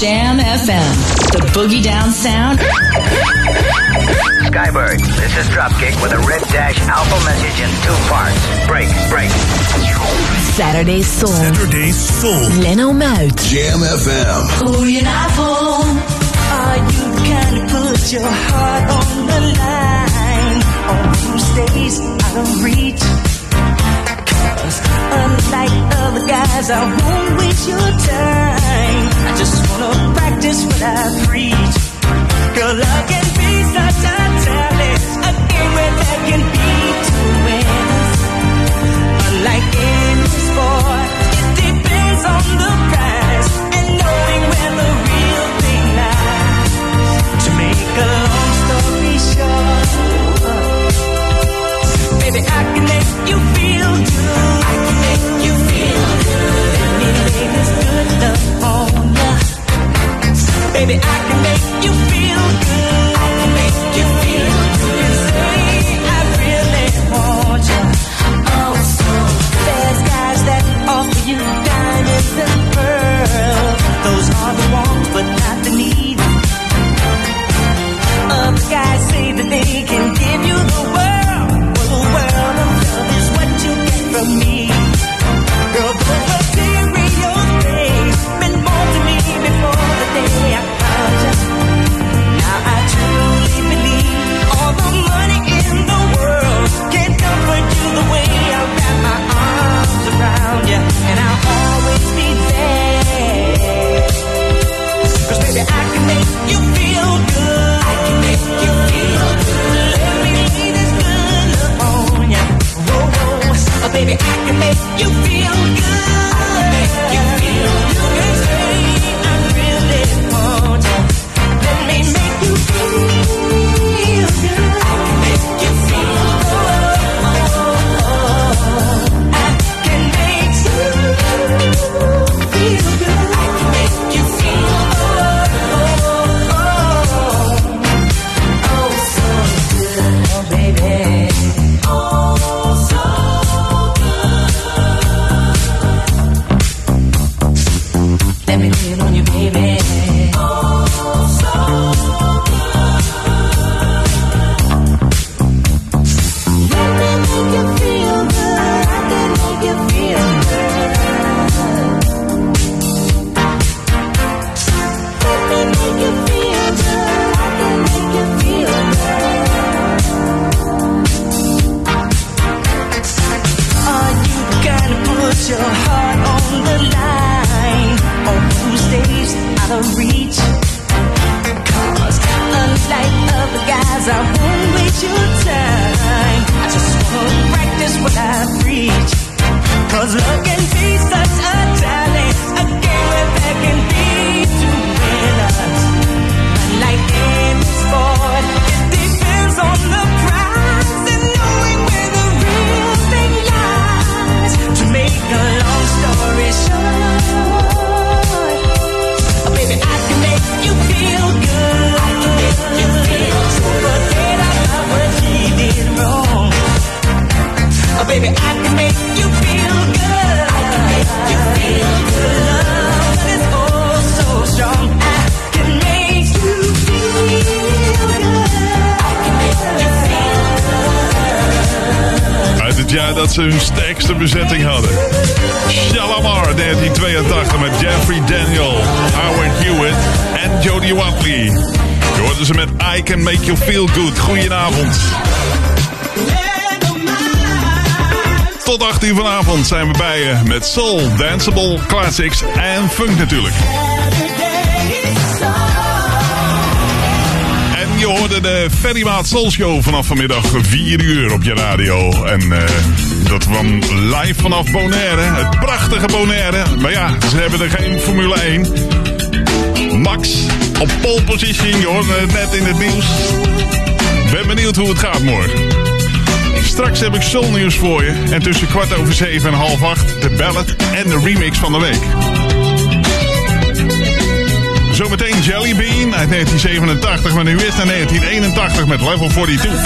Jam FM, the boogie down sound. Skybird, this is Dropkick with a red dash alpha message in two parts. Break, break. Saturday Soul. Saturday Soul. Leno Muit. Jam FM. Goedenavond. Are you kind of put your heart on the line? On who stays out of reach? Cause unlike other guys, I won't waste your time. I just wanna practice what I preach. Girl, love can be such a talent, a game where there can be two winners. Unlike any sport, it depends on the prize and knowing where the real thing lies. To make a long story short, baby, I can make you feel good. I can make you feel good. Love on ya. Baby, I can make you feel good. You feel ze hun sterkste bezetting hadden. Shalamar 1982 met Jeffrey Daniel, Howard Hewitt en Jodie Watley. Je hoorde ze met I Can Make You Feel Good. Goedenavond. Tot 8 uur vanavond zijn we bij je met soul, danceable, classics en funk natuurlijk. De Ferry Maat Soul Show vanaf vanmiddag 4 uur op je radio. En eh, dat van live vanaf Bonaire. Het prachtige Bonaire. Maar ja, ze hebben er geen Formule 1. Max op pole position, je net in het nieuws. Ben benieuwd hoe het gaat morgen. Straks heb ik soulnieuws voor je. En tussen kwart over zeven en half acht de ballad en de remix van de week. Zometeen Jelly Bean uit 1987, maar nu is naar 1981 met Level 42.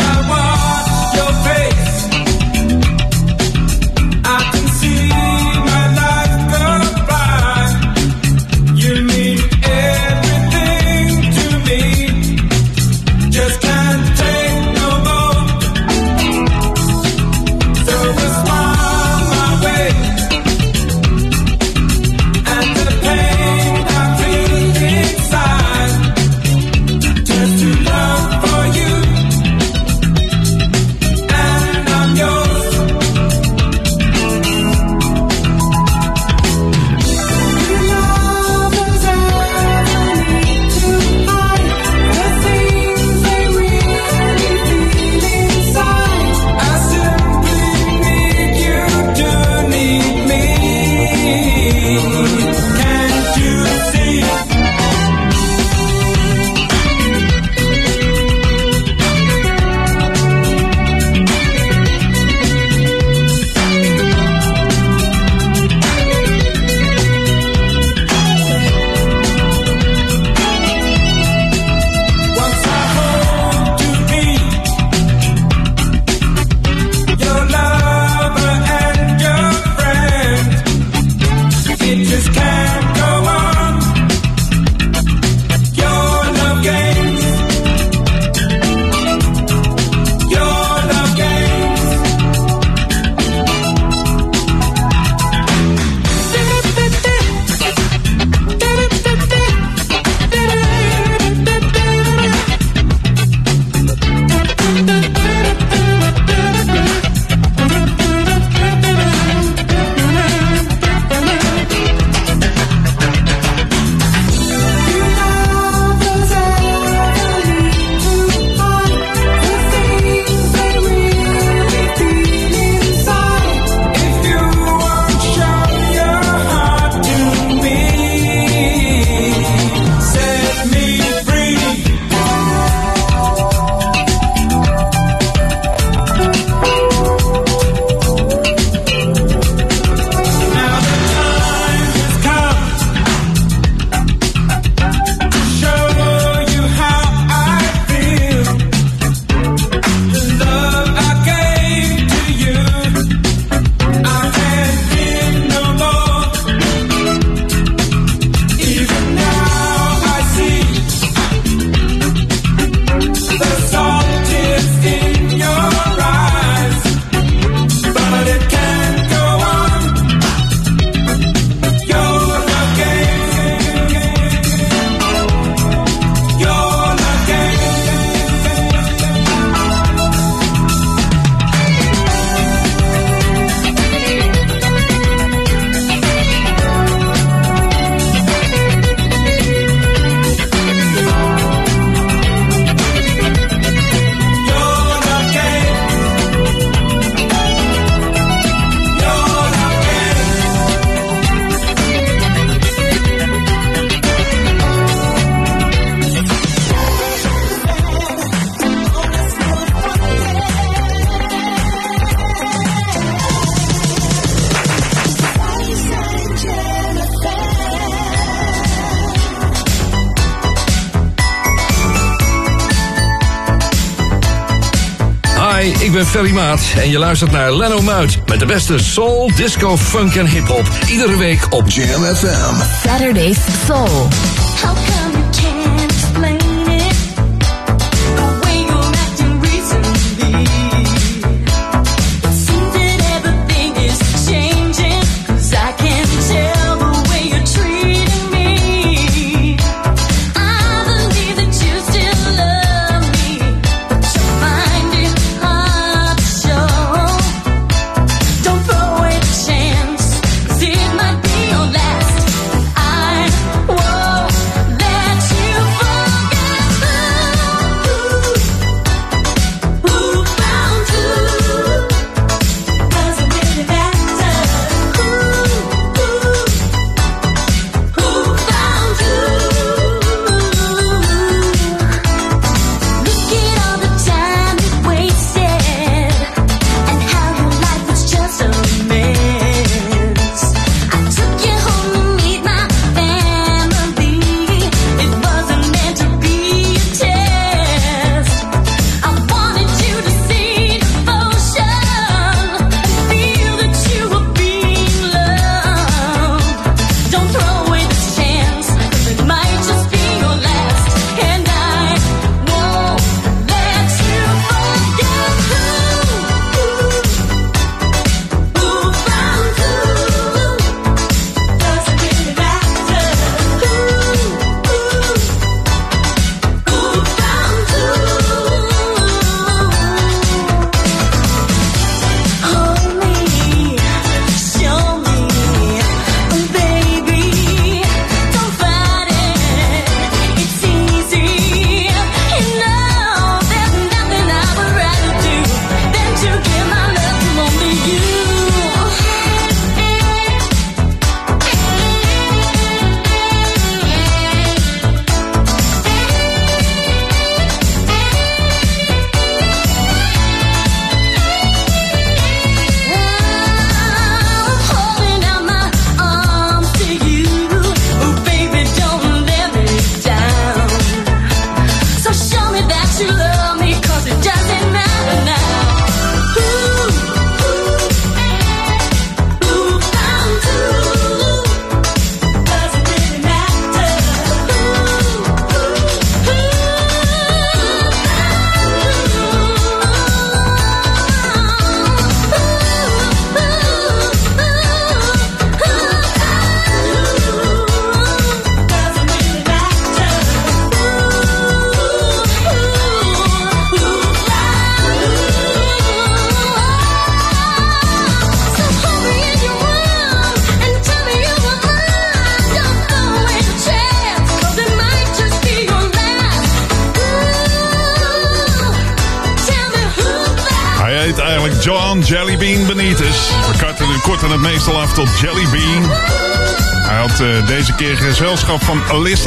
En je luistert naar Leno Muit met de beste soul, disco, funk en hip-hop. Iedere week op Jam FM. Saturdays Soul. How come?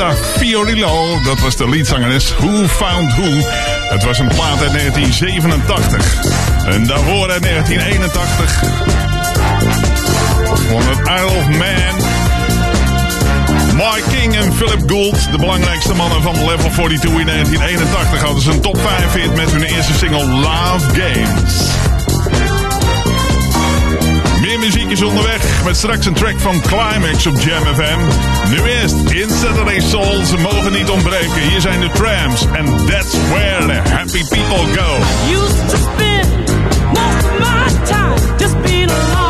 Marta Fiorillo. Dat was de liedzangeres Who Found Who. Het was een plaat uit 1987. En daarvoor uit 1981. Van het Isle of Man. Mike King en Philip Gould, de belangrijkste mannen van Level 42 in 1981, hadden ze een top 5 hit met hun eerste single Love Games muziekjes onderweg. Met straks een track van Climax op Jam FM. Nu eerst in Saturday Soul. Ze mogen niet ontbreken. Hier zijn de trams. And that's where the happy people go. Used to spend my time just being alone.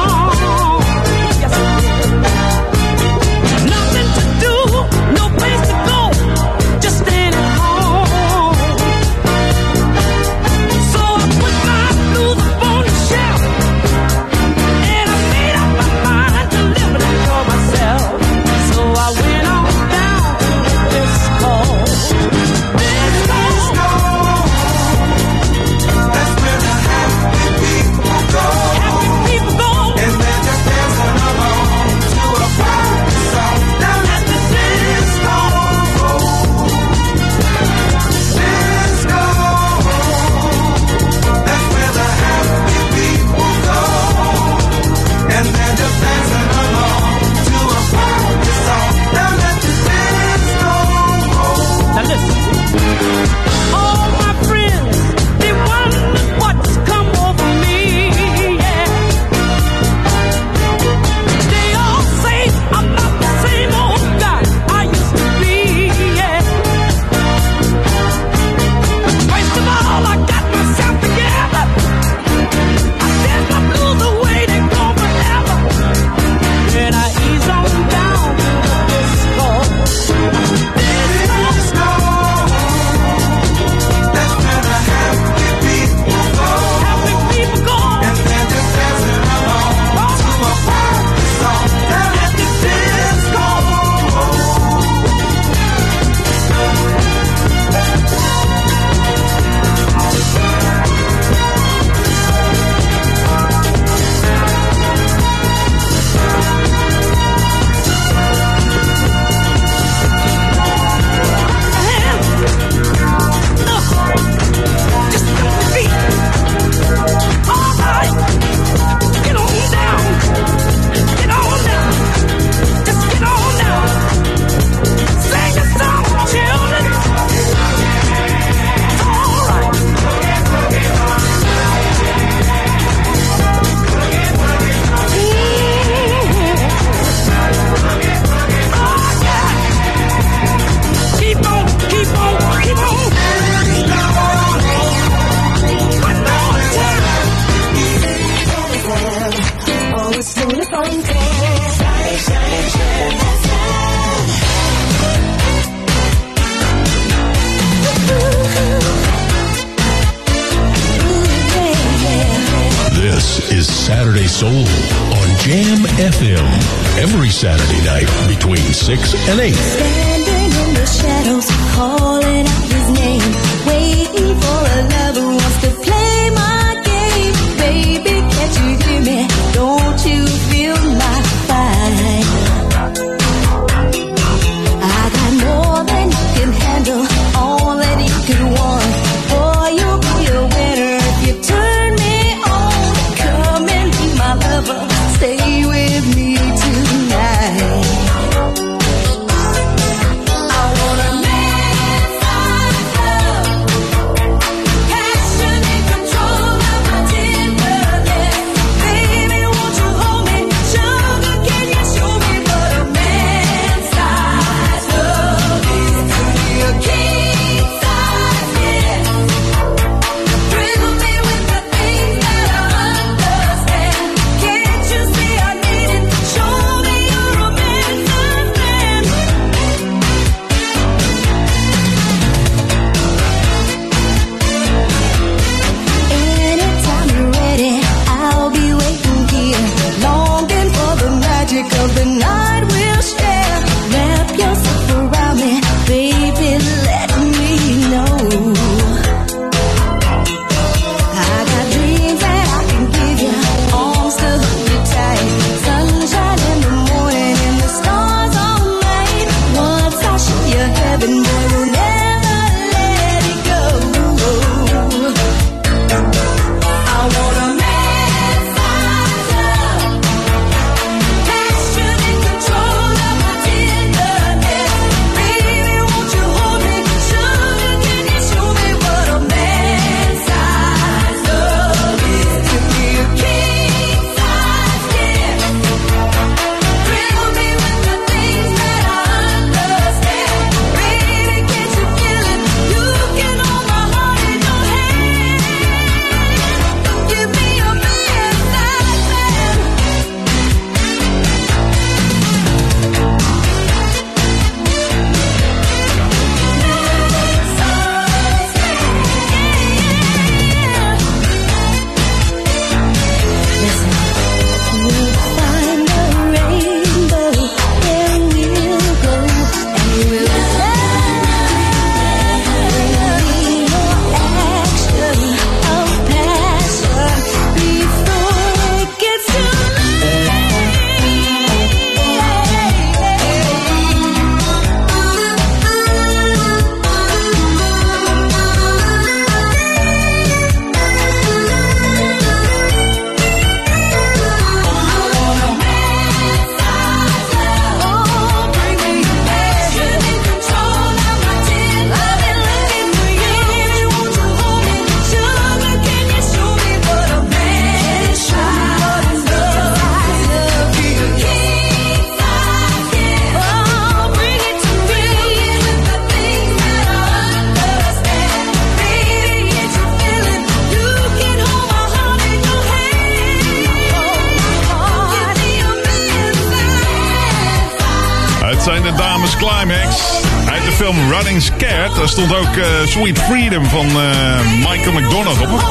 stond ook eh, Sweet Freedom van eh, Michael McDonald op.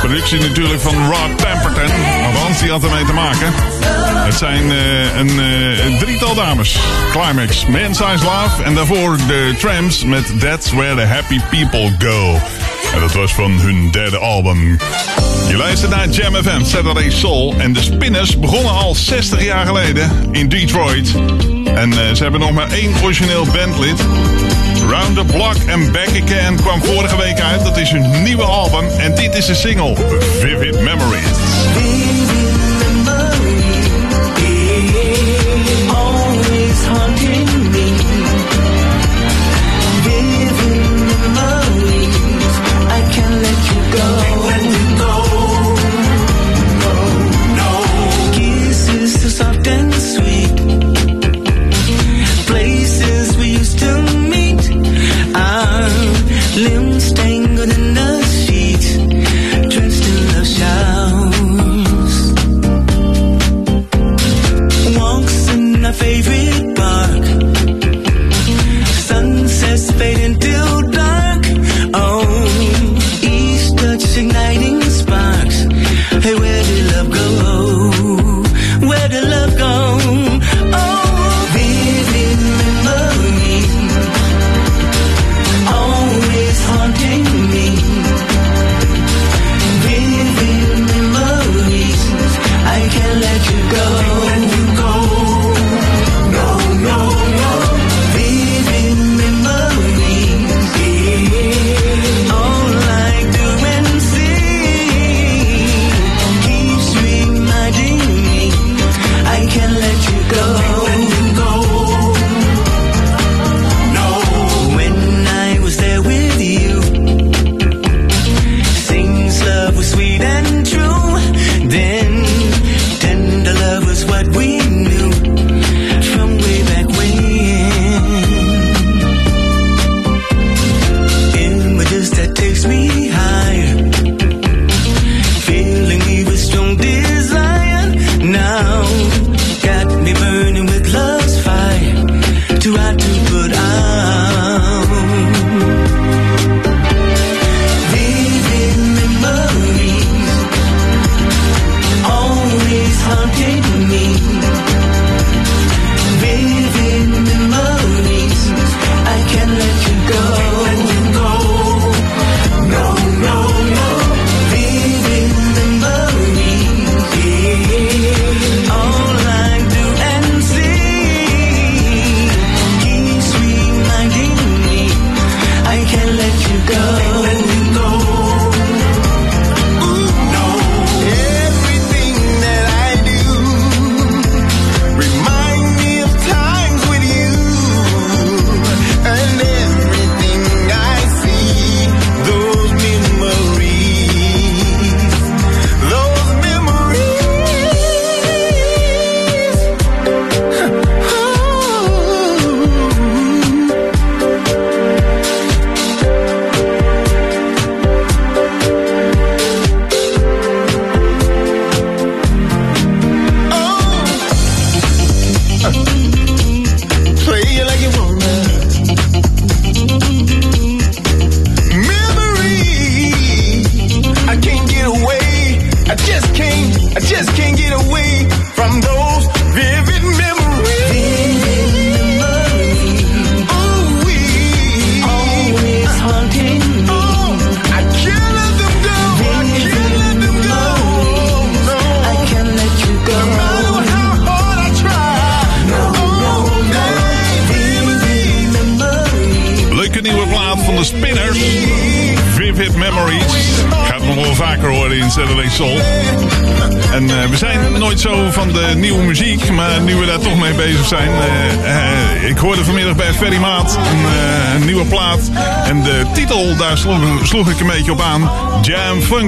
Productie natuurlijk van Rod Pemberton. Want die had ermee te maken. Het zijn eh, een, drietal dames. Climax, Man Size Love. En daarvoor de Tramps met That's Where the Happy People Go. En dat was van hun derde album. Je luistert naar Jam FM, Saturday Soul. En de Spinners begonnen al 60 jaar geleden in Detroit. En ze hebben nog maar één origineel bandlid. Round the Block and Back Again kwam vorige week uit. Dat is hun nieuwe album en dit is de single Vivid Memories.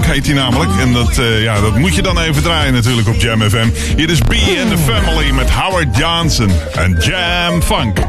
Funk heet hij namelijk. En dat, eh, ja, dat moet je dan even draaien natuurlijk op Jam FM. Hier is B and the Family met Howard Johnson en Jam Funk.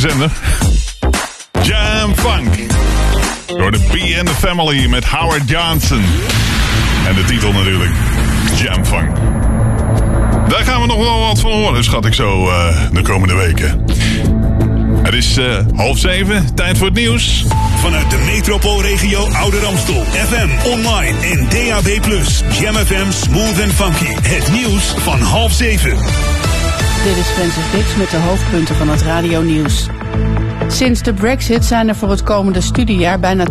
Zender. Jam Funk. Door de B and the Family met Howard Johnson. En de titel natuurlijk. Jam Funk. Daar gaan we nog wel wat van horen, schat ik zo eh, de komende weken. Het is eh, half zeven, tijd voor het nieuws. Vanuit de metropoolregio Ouder Amstel. FM, online en DAB+. Jam FM Smooth and Funky. Het nieuws van half zeven. Dit is Francis Dix met de hoofdpunten van het radionieuws. Sinds de brexit zijn er voor het komende studiejaar bijna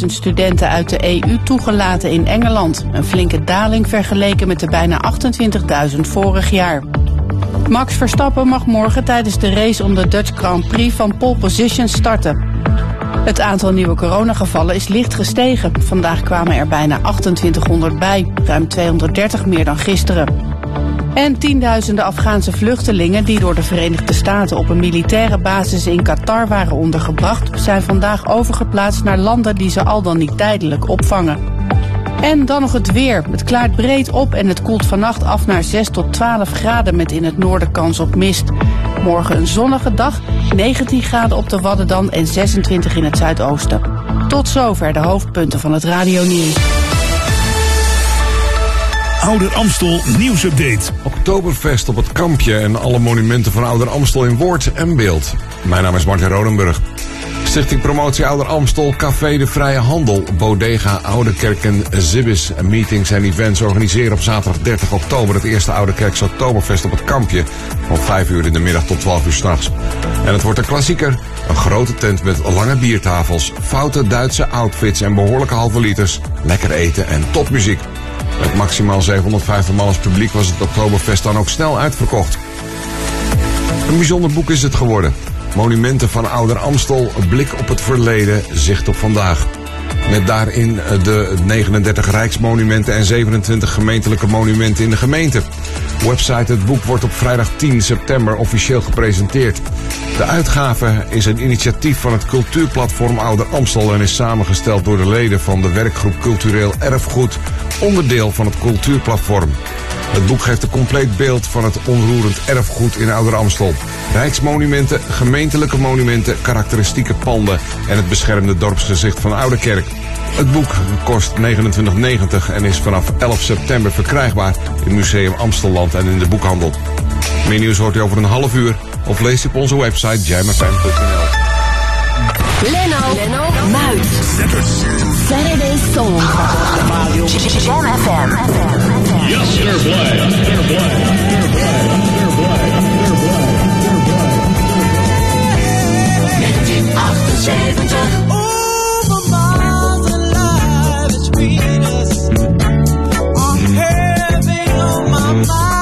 12.000 studenten uit de EU toegelaten in Engeland. Een flinke daling vergeleken met de bijna 28.000 vorig jaar. Max Verstappen mag morgen tijdens de race om de Dutch Grand Prix van pole position starten. Het aantal nieuwe coronagevallen is licht gestegen. Vandaag kwamen er bijna 2800 bij, ruim 230 meer dan gisteren. En tienduizenden Afghaanse vluchtelingen die door de Verenigde Staten op een militaire basis in Qatar waren ondergebracht, zijn vandaag overgeplaatst naar landen die ze al dan niet tijdelijk opvangen. En dan nog het weer. Het klaart breed op en het koelt vannacht af naar 6 tot 12 graden met in het noorden kans op mist. Morgen een zonnige dag, 19 graden op de Wadden dan en 26 in het zuidoosten. Tot zover de hoofdpunten van het radionieuws. Ouder Amstel nieuwsupdate. Oktoberfest op het kampje en alle monumenten van Ouder Amstel in woord en beeld. Mijn naam is Martin Rodenburg. Stichting Promotie Ouder Amstel, Café de Vrije Handel, Bodega, Oude Kerk en Zibbis. Meetings en events organiseren op zaterdag 30 oktober het eerste Oude Kerks Oktoberfest op het kampje. Van 5 uur in de middag tot 12 uur s'nachts. En het wordt een klassieker. Een grote tent met lange biertafels, foute Duitse outfits en behoorlijke halve liters. Lekker eten en topmuziek. Met maximaal 750 man als publiek was het Oktoberfest dan ook snel uitverkocht. Een bijzonder boek is het geworden. Monumenten van Ouder Amstel, blik op het verleden, zicht op vandaag. Met daarin de 39 rijksmonumenten en 27 gemeentelijke monumenten in de gemeente. Website Het Boek wordt op vrijdag 10 september officieel gepresenteerd. De uitgave is een initiatief van het cultuurplatform Ouder Amstel en is samengesteld door de leden van de werkgroep Cultureel Erfgoed, onderdeel van het cultuurplatform. Het boek geeft een compleet beeld van het onroerend erfgoed in Ouder Amstel. Rijksmonumenten, gemeentelijke monumenten, karakteristieke panden en het beschermde dorpsgezicht van Oude Kerk. Het boek kost 29,90 en is vanaf 11 september verkrijgbaar in Museum Amstelland en in de boekhandel. Meer nieuws hoort u over een half uur of lees u op onze website jamfm.nl. Leno, Leno, Muit. Saturday Soul. Jam FM. Yes, sir, play. Fair play. Fair play. Fair play. Fair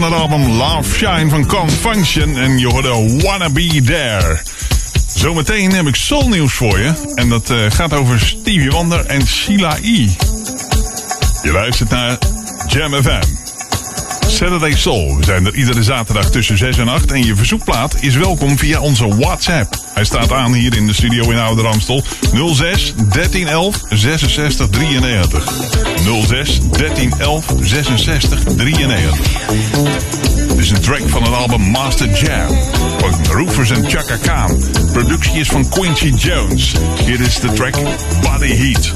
van het album Love Shine van Confunction. En je hoorde Wanna Be There. Zometeen heb ik soulnieuws voor je. En dat eh, gaat over Stevie Wonder en Sheila E. Je luistert naar Jam FM. Saturday Soul. We zijn er iedere zaterdag tussen 6 en 8. En je verzoekplaat is welkom via onze WhatsApp. Hij staat aan hier in de studio in Ouder Amstel. 06 1311 66 93. 06 1311 66 93. Dit is een track van het album Master Jam. Van Roofers en Chaka Khan. Productie is van Quincy Jones. Hier is de track Body Heat.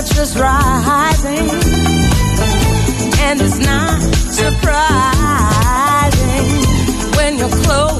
Temperature's rising, and it's not surprising when you're close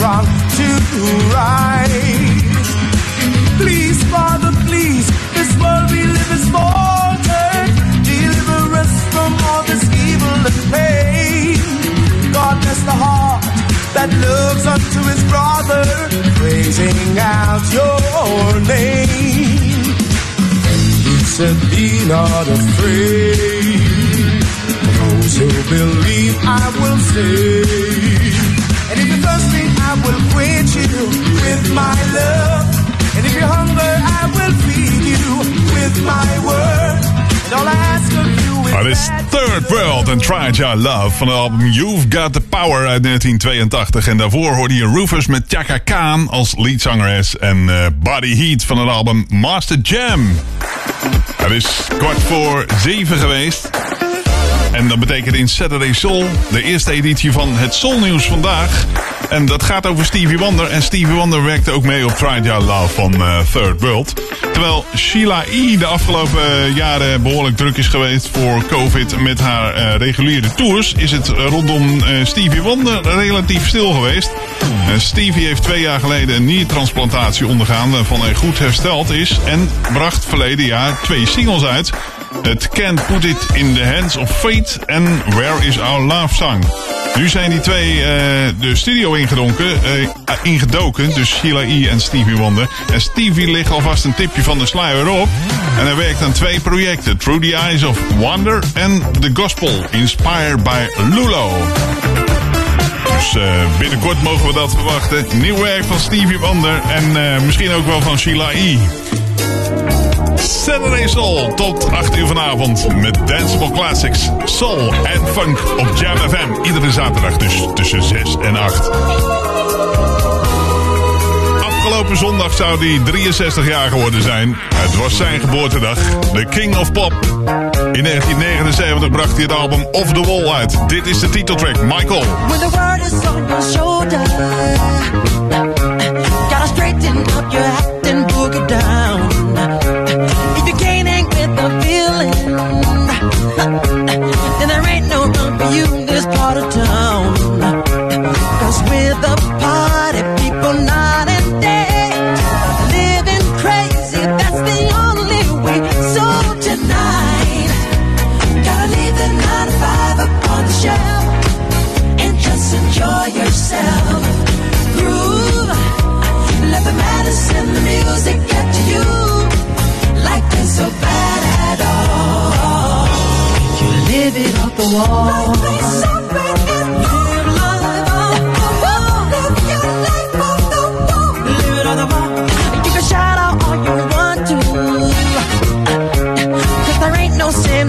wrong to right. Please, Father, please, this world we live is faltered. Deliver us from all this evil and pain. God bless the heart that looks unto his brother, praising out your name. He said, Be not afraid. Those who believe, I will save. Thirsty, I will quench you with my love. And if you're hungry, I will feed you with my word. And all I ask of you is Maar is Third World and Try Your Love van het album You've Got The Power uit 1982. En daarvoor hoorde je Rufus met Chaka Khan als leadzangeres en eh, Body Heat van het album Master Jam. Het is kwart voor zeven geweest. En dat betekent in Saturday Soul de eerste editie van het Soul Nieuws vandaag. En dat gaat over Stevie Wonder. En Stevie Wonder werkte ook mee op Try Your Love van eh, Third World. Terwijl Sheila E. de afgelopen eh, jaren behoorlijk druk is geweest voor COVID met haar eh, reguliere tours, is het rondom Stevie Wonder relatief stil geweest. Stevie heeft twee jaar geleden een niertransplantatie ondergaan waarvan hij goed hersteld is en bracht verleden jaar twee singles uit. Het Can't Put It in the Hands of Fate en Where Is Our Love Song. Nu zijn die twee eh, de studio ingedonken, eh, ingedoken, dus Sheila E. en Stevie Wonder. En Stevie ligt alvast een tipje van de sluier op. En hij werkt aan twee projecten, Through the Eyes of Wonder en The Gospel, inspired by Lulo. Dus eh, binnenkort mogen we dat verwachten. Nieuw werk van Stevie Wonder en misschien ook wel van Sheila E. Saturday Soul tot 8 uur vanavond met Danceable Classics, Soul en Funk op Jam FM. Iedere zaterdag dus tussen 6 en 8. Afgelopen zondag zou hij 63 jaar geworden zijn. Het was zijn geboortedag. De King of Pop. In 1979 bracht hij het album Off the Wall uit. Dit is de titeltrack, Michael. The world is on your shoulder, gotta straighten up your act and boogie down.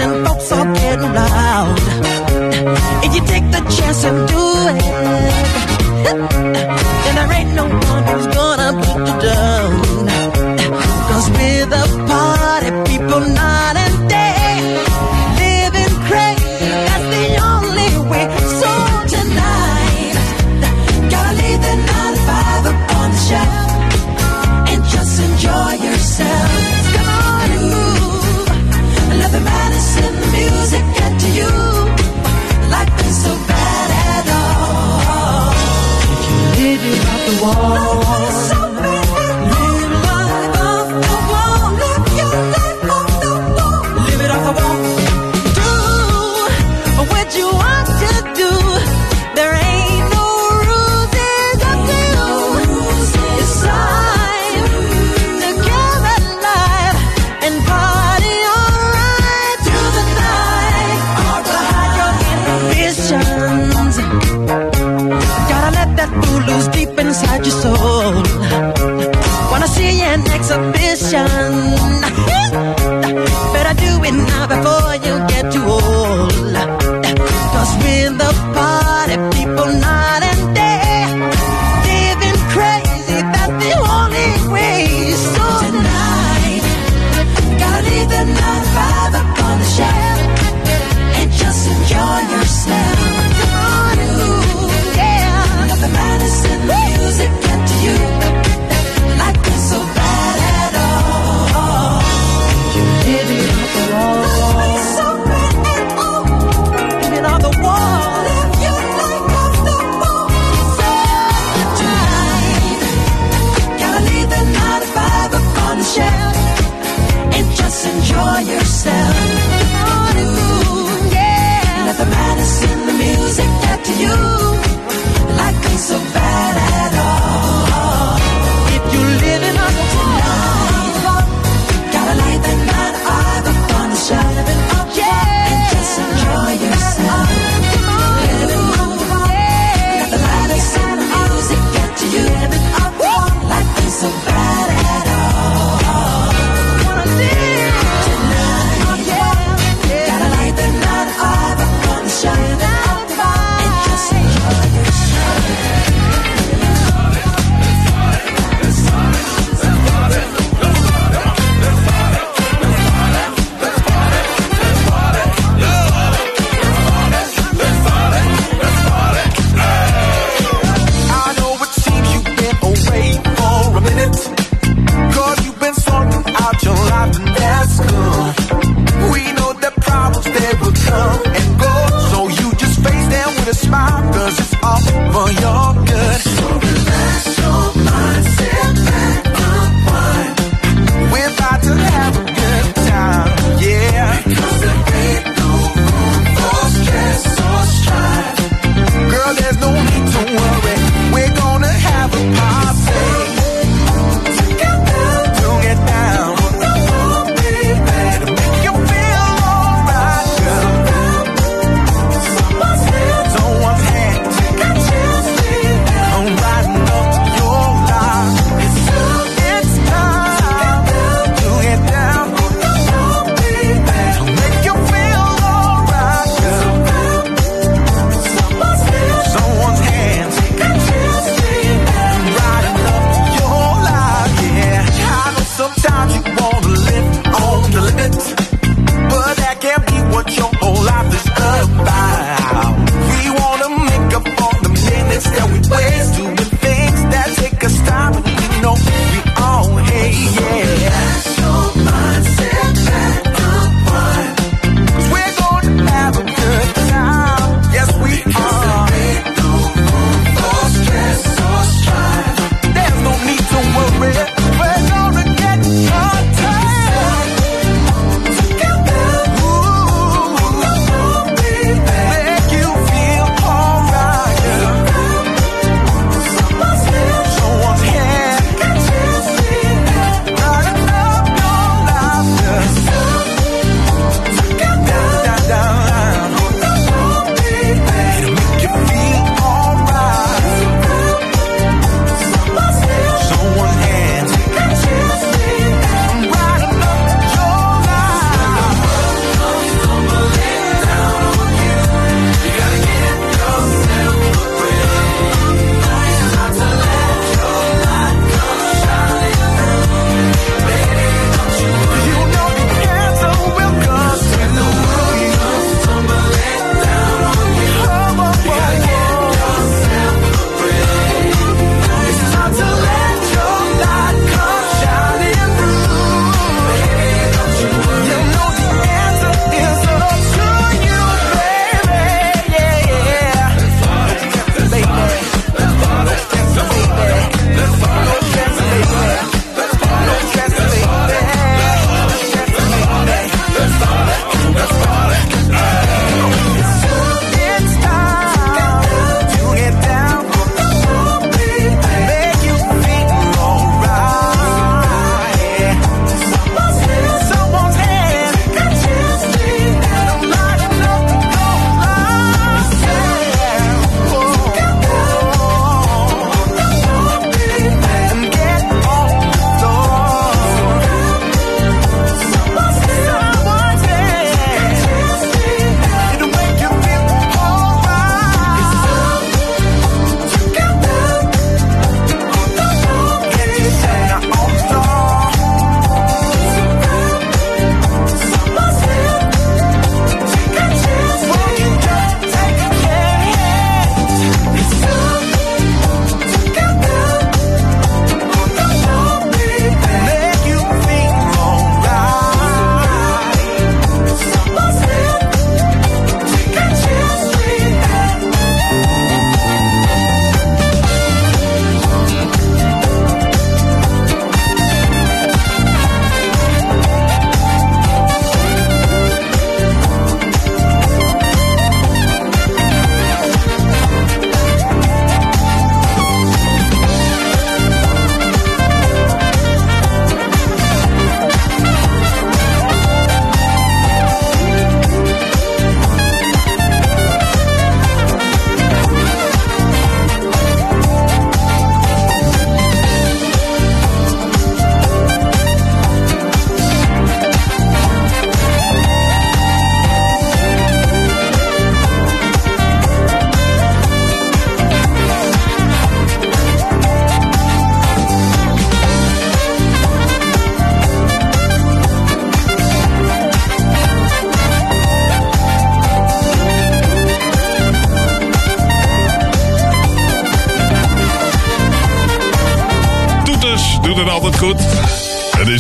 And hopes all getting loud And you take the chance and do it, then there ain't no one who's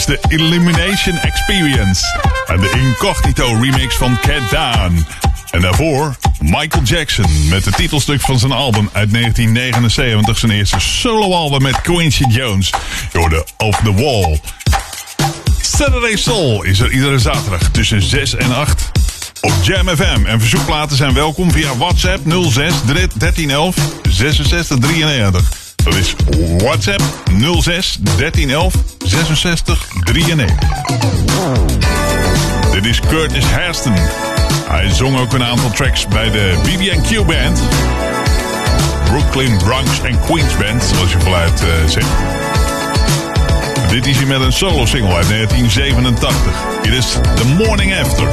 de Illumination Experience. En de Incognito remix van Cat Down. En daarvoor Michael Jackson met het titelstuk van zijn album uit 1979. Zijn eerste soloalbum met Quincy Jones. Je hoorde Off the Wall. Saturday Soul is er iedere zaterdag tussen 6 en 8 op Jam FM. En verzoekplaten zijn welkom via WhatsApp 06 1311 66 93. Dat is WhatsApp 06 1311 66 93. Dit is Curtis Hairston. Hij zong ook een aantal tracks bij de BB&Q Band. Brooklyn, Bronx en Queens Band, zoals je voluit uh, zegt. Dit is hij met een solo single uit 1987. It is The Morning After.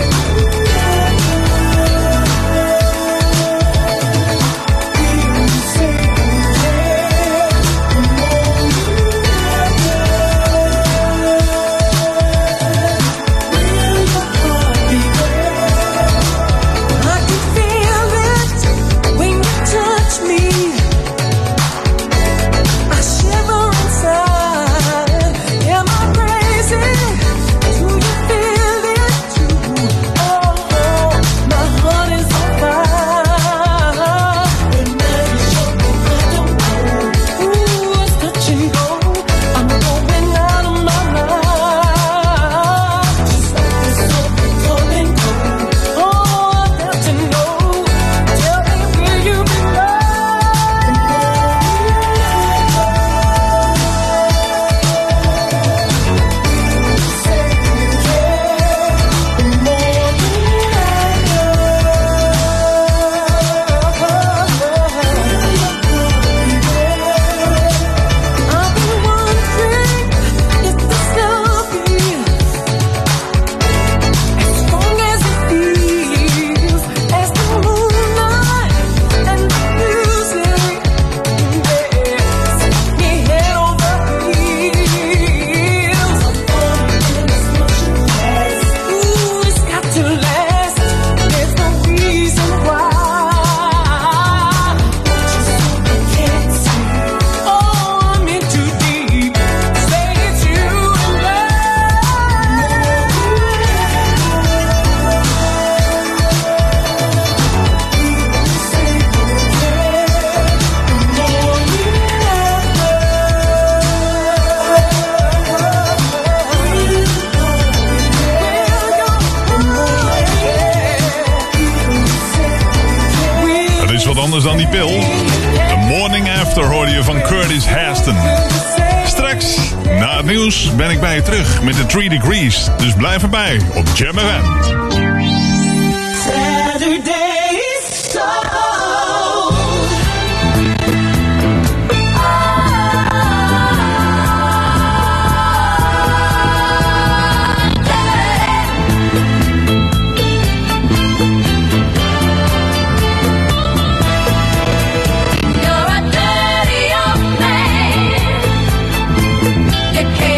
Anders dan die pil. The Morning After hoorde je van Curtis Hairston. Straks, na het nieuws, ben ik bij je terug met de 3 Degrees. Dus blijf erbij op Jam FM. You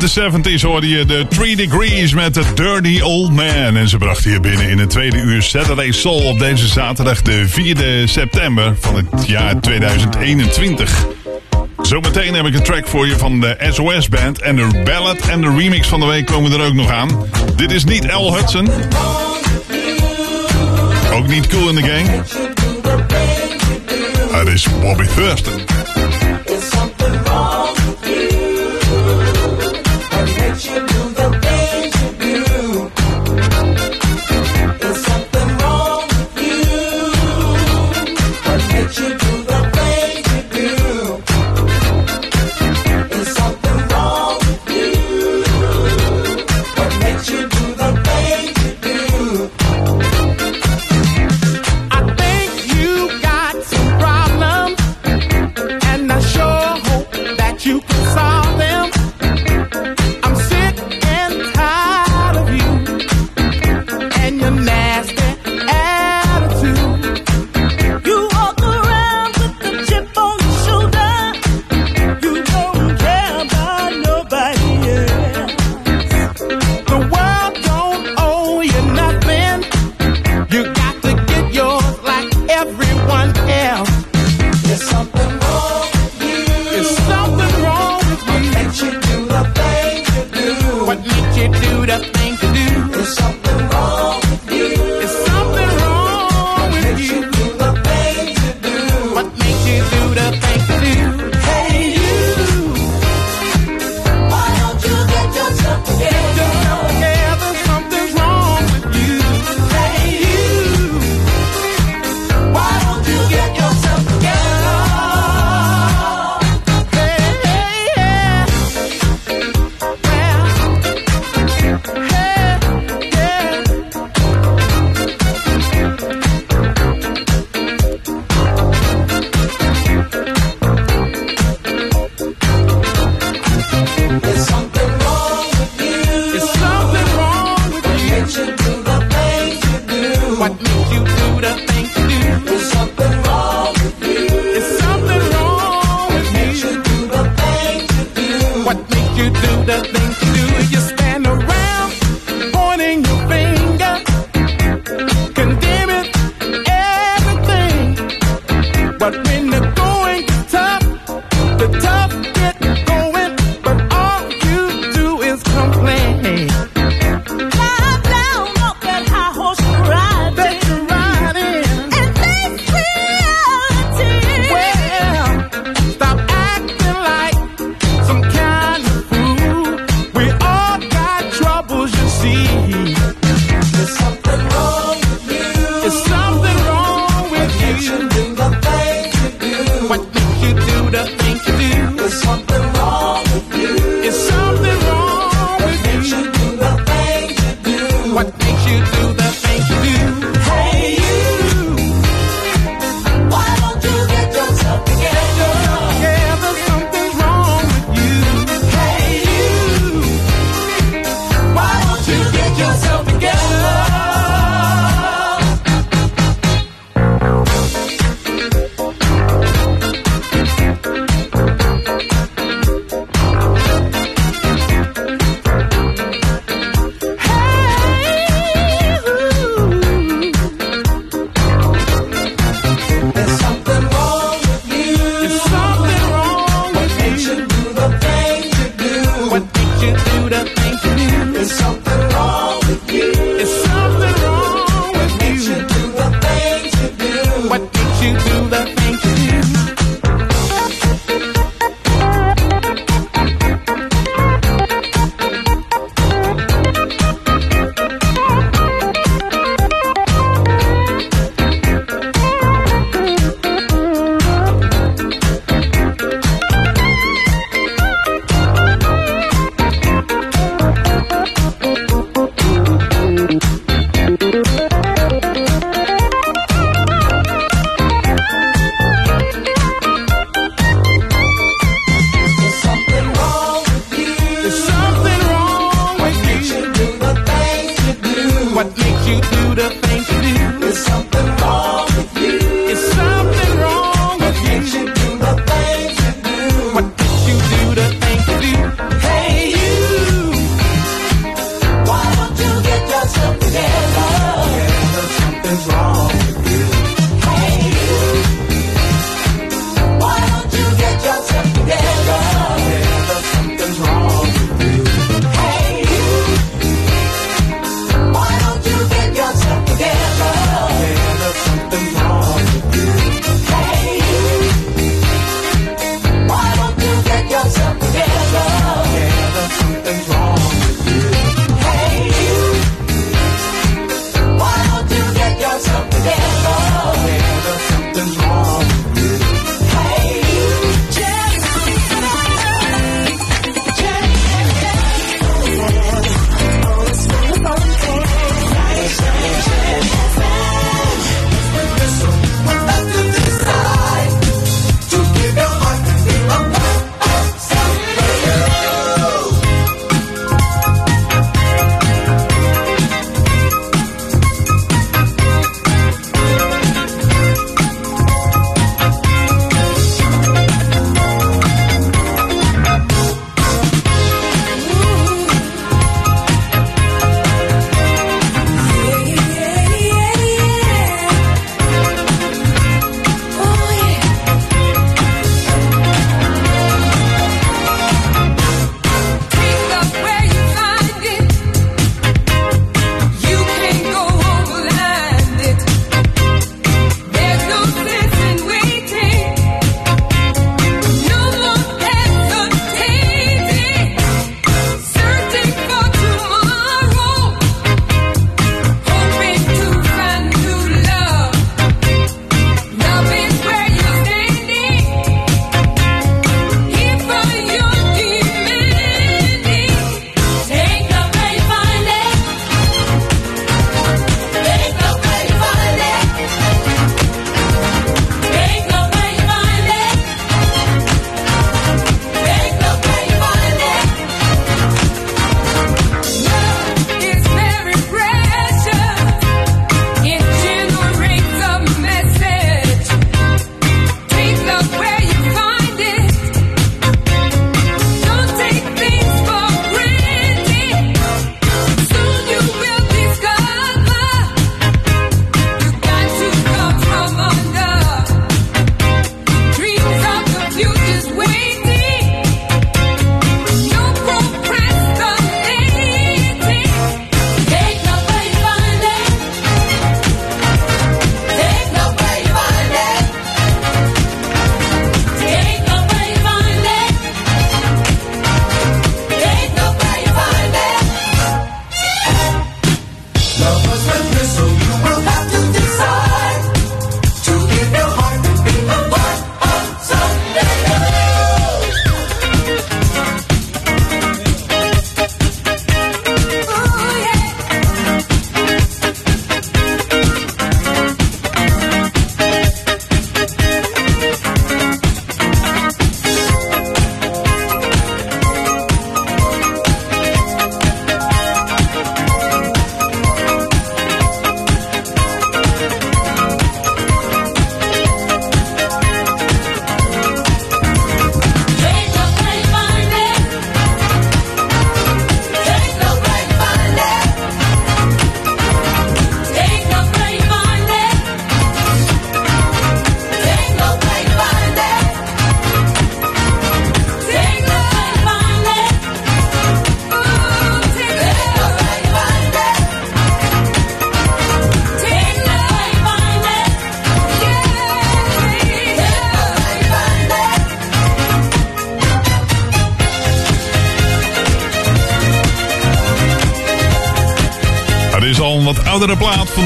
de 70s hoorde je de 3 Degrees met The Dirty Old Man. En ze brachten hier binnen in een tweede uur Saturday Soul op deze zaterdag de 4e september van het jaar 2021. Zometeen heb ik een track voor je van de SOS Band en de ballad en de remix van de week komen er ook nog aan. Dit is niet L. Hudson. Ook niet Cool in the Gang. Het is Bobby Thurston.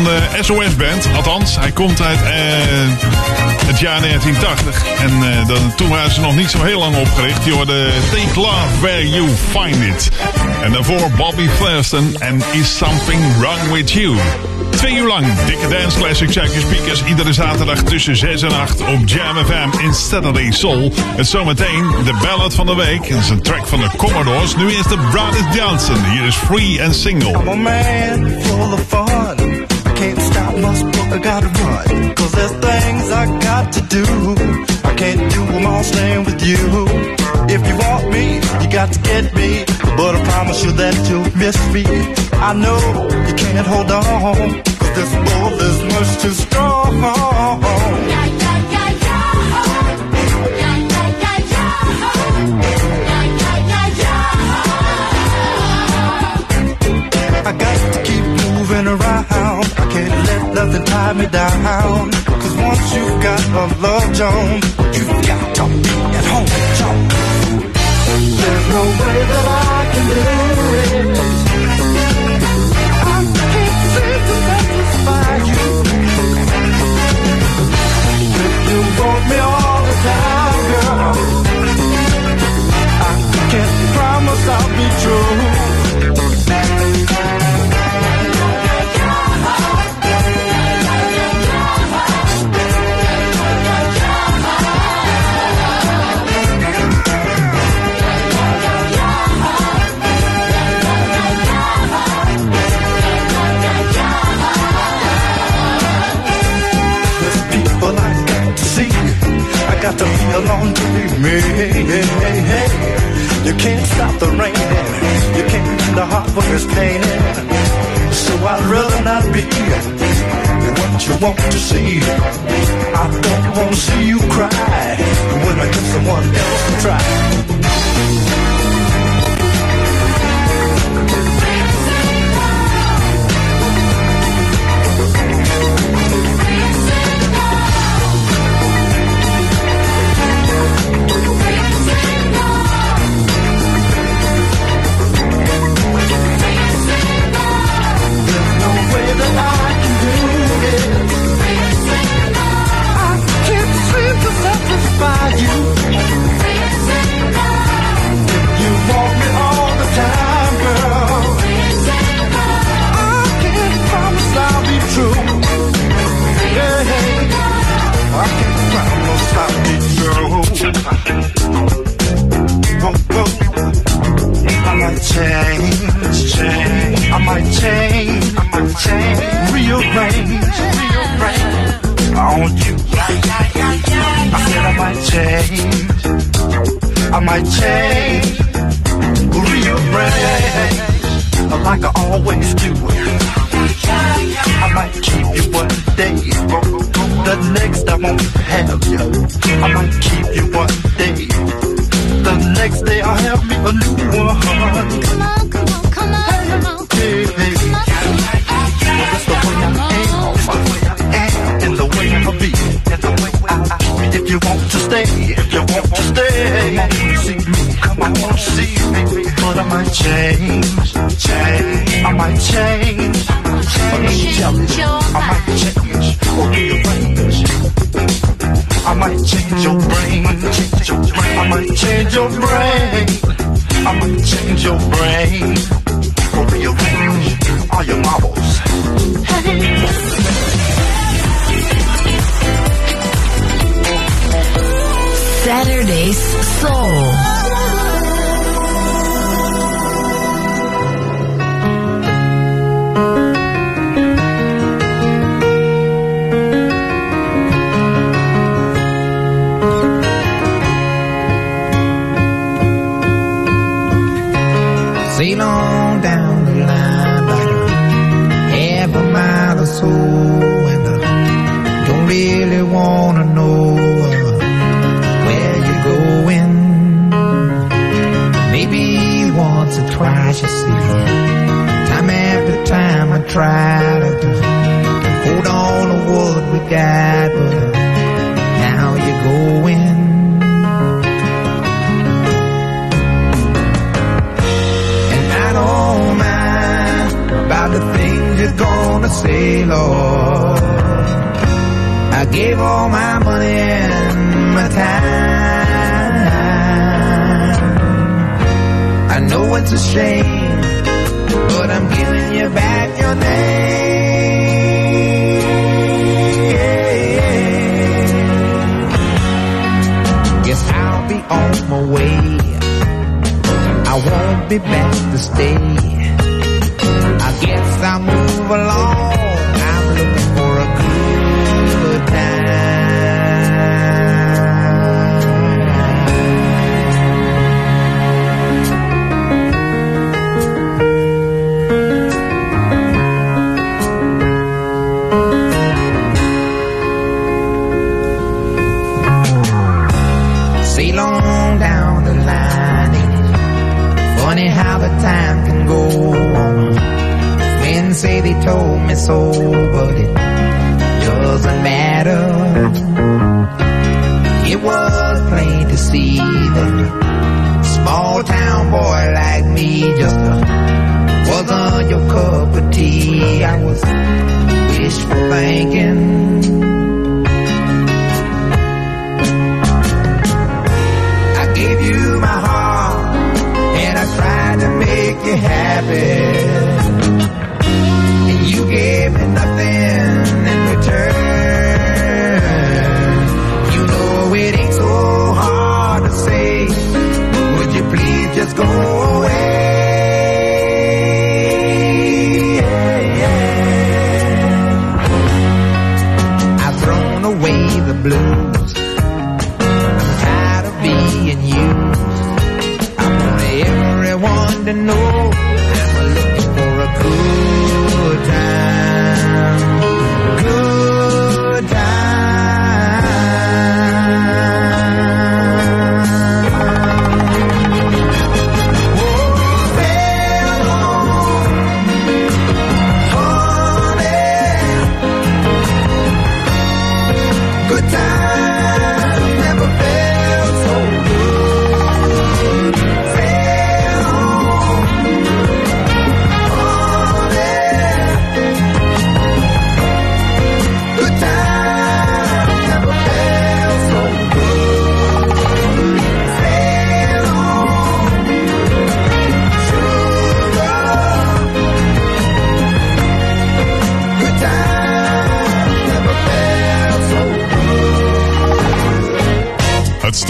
De SOS-band. Althans, hij komt uit eh, het jaar 1980. En eh, dan, toen waren ze nog niet zo heel lang opgericht. Je hoorde Take Love Where You Find It. En daarvoor Bobby Fleston en Is Something Wrong With You. Twee uur lang dikke dance classics uit je speakers. Iedere zaterdag tussen 6 en 8 op Jam FM in Saturday Soul. En zometeen de ballad van de week. Dat is een track van de Commodores. Nu is de Brothers Johnson. Hier is Free and Single. I'm a man full of fun. I can't stop, must book, I gotta run. Cause there's things I got to do. I can't do them all staying with you. If you want me, you got to get me. But I promise you that you'll miss me. I know you can't hold on. Cause this love is much too strong. Moving around. I can't let nothing tie me down. Cause once you've got a love Jones, you've got to be at home, Jones. There's no way that I can do we but now you're going. And I don't mind about the things you're gonna say, Lord, I gave all my money and my time. I know it's a shame, but I'm giving you back your name. I won't be back to stay. I guess I'll move along. Say they told me so, but it doesn't matter. It was plain to see that small town boy like me just wasn't your cup of tea. I was wishful thinking. I gave you my heart and I tried to make you happy. even know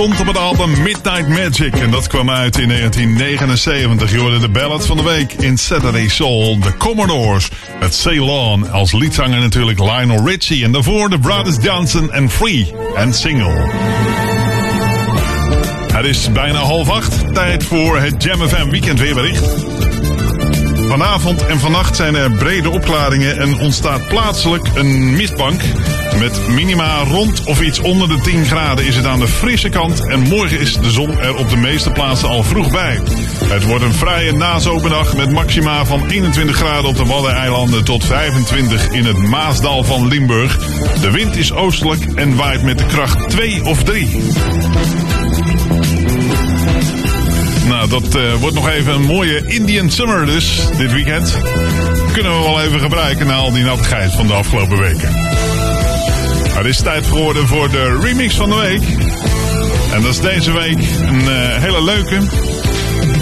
stond op het album Midnight Magic en dat kwam uit in 1979. Je hoorde de ballad van de week in Saturday Soul, The Commodores. Met Ceylon als liedzanger natuurlijk Lionel Richie. En daarvoor de Brothers Johnson en Free en Single. Het is bijna half acht. Tijd voor het Jam FM Weekend weerbericht. Vanavond en vannacht zijn er brede opklaringen en ontstaat plaatselijk een mistbank. Met minima rond of iets onder de 10 graden is het aan de frisse kant en morgen is de zon er op de meeste plaatsen al vroeg bij. Het wordt een vrije nazomerdag met maxima van 21 graden op de Waddeneilanden tot 25 in het Maasdal van Limburg. De wind is oostelijk en waait met de kracht 2 of 3. Nou, dat eh, wordt nog even een mooie Indian Summer dus, dit weekend. Kunnen we wel even gebruiken na al die nattigheid van de afgelopen weken. Het is tijd geworden voor de remix van de week. En dat is deze week een eh, hele leuke.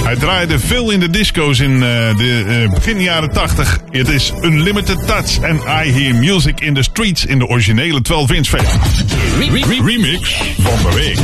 Hij draaide veel in de disco's in eh, de eh, begin jaren 80. Het is Unlimited Touch en I Hear Music in the Streets in de originele 12-inch versie. Remix van de week.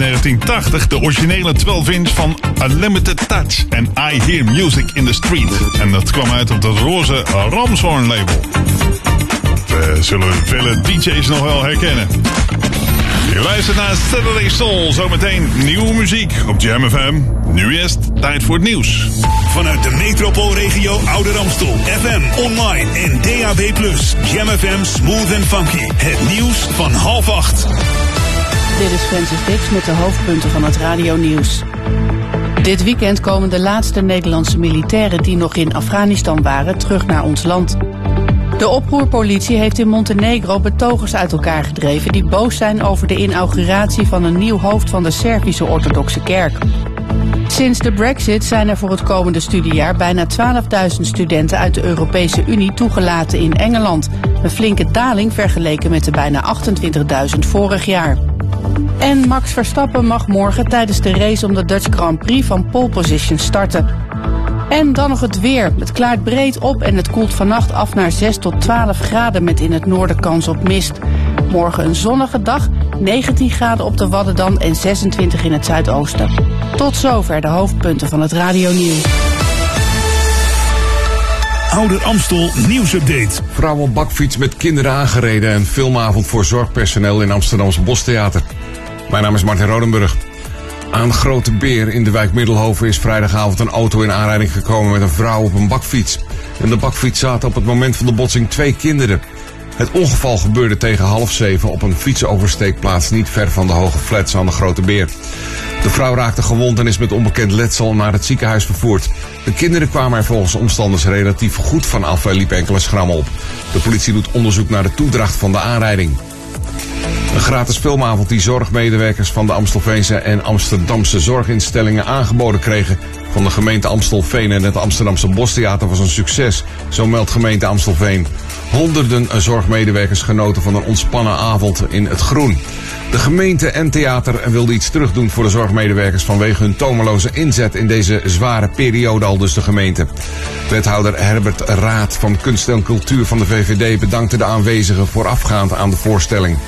1980 de originele 12-inch van Unlimited Touch en I Hear Music in the Street. En dat kwam uit op dat roze Ramshorn label. We zullen vele DJ's nog wel herkennen. Je luistert naar Saturday Soul. Zometeen nieuwe muziek op Jam FM. Nu eerst tijd voor het nieuws. Vanuit de metropoolregio Ouder Amstel. FM, online en DAB+. Jam FM Smooth and Funky. Het nieuws van half acht. Dit is Francis Dix met de hoofdpunten van het radio-nieuws. Dit weekend komen de laatste Nederlandse militairen die nog in Afghanistan waren terug naar ons land. De oproerpolitie heeft in Montenegro betogers uit elkaar gedreven die boos zijn over de inauguratie van een nieuw hoofd van de Servische orthodoxe kerk. Sinds de brexit zijn er voor het komende studiejaar bijna 12.000 studenten uit de Europese Unie toegelaten in Engeland. Een flinke daling vergeleken met de bijna 28.000 vorig jaar. En Max Verstappen mag morgen tijdens de race om de Dutch Grand Prix van pole position starten. En dan nog het weer. Het klaart breed op en het koelt vannacht af naar 6 tot 12 graden met in het noorden kans op mist. Morgen een zonnige dag, 19 graden op de Wadden dan en 26 in het zuidoosten. Tot zover de hoofdpunten van het Radio Nieuws. Ouder Amstel nieuwsupdate. Vrouw op bakfiets met kinderen aangereden en filmavond voor zorgpersoneel in Amsterdamse Bostheater. Mijn naam is Martin Rodenburg. Aan Grote Beer in de wijk Middelhoven is vrijdagavond een auto in aanrijding gekomen met een vrouw op een bakfiets. In de bakfiets zaten op het moment van de botsing twee kinderen. Het ongeval gebeurde tegen half zeven op een fietsenoversteekplaats niet ver van de hoge flats aan de Grote Beer. De vrouw raakte gewond en is met onbekend letsel naar het ziekenhuis vervoerd. De kinderen kwamen er volgens omstanders relatief goed van af en liep enkele schrammen op. De politie doet onderzoek naar de toedracht van de aanrijding. Een gratis filmavond die zorgmedewerkers van de Amstelveense en Amsterdamse zorginstellingen aangeboden kregen van de gemeente Amstelveen en het Amsterdamse Bostheater was een succes, zo meldt gemeente Amstelveen. Honderden zorgmedewerkers genoten van een ontspannen avond in het groen. De gemeente en theater wilden iets terugdoen voor de zorgmedewerkers vanwege hun tomeloze inzet in deze zware periode, al dus de gemeente. Wethouder Herbert Raad van Kunst en Cultuur van de VVD bedankte de aanwezigen voorafgaand aan de voorstelling.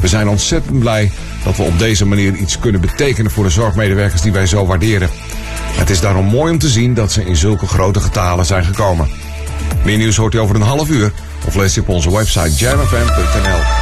We zijn ontzettend blij dat we op deze manier iets kunnen betekenen voor de zorgmedewerkers die wij zo waarderen. Het is daarom mooi om te zien dat ze in zulke grote getalen zijn gekomen. Meer nieuws hoort u over een half uur of lees je op onze website jamfm.nl.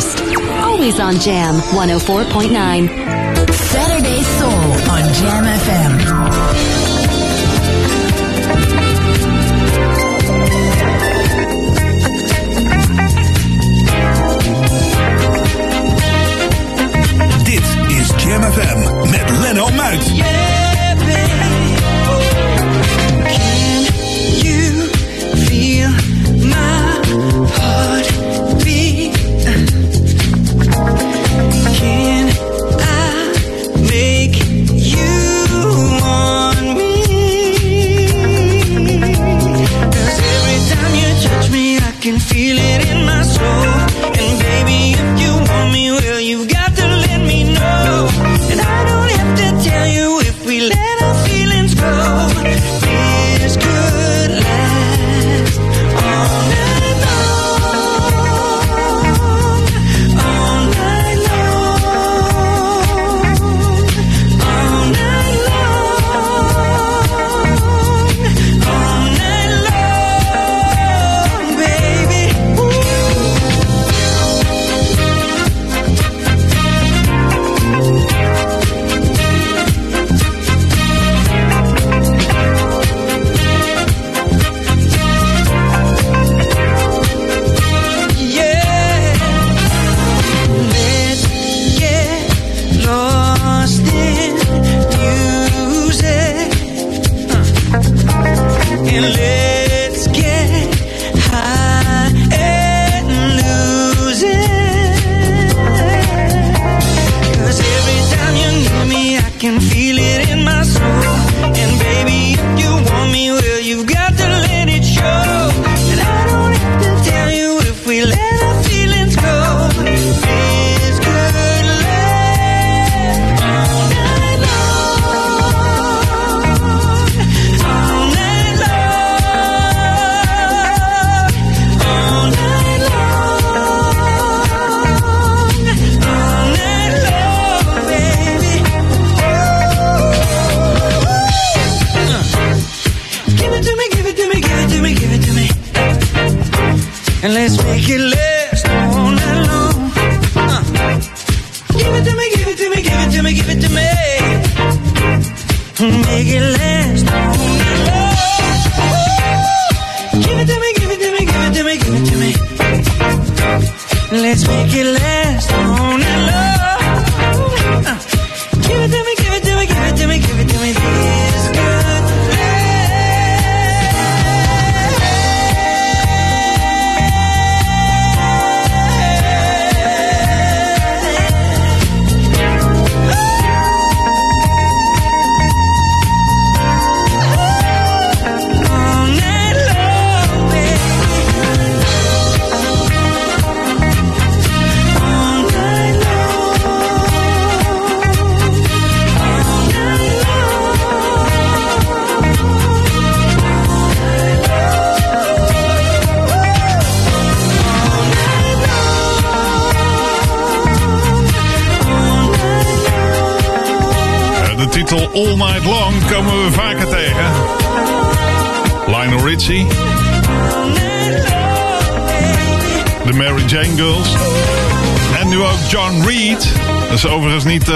first. Always on Jam 104.9. Saturday Soul on Jam FM.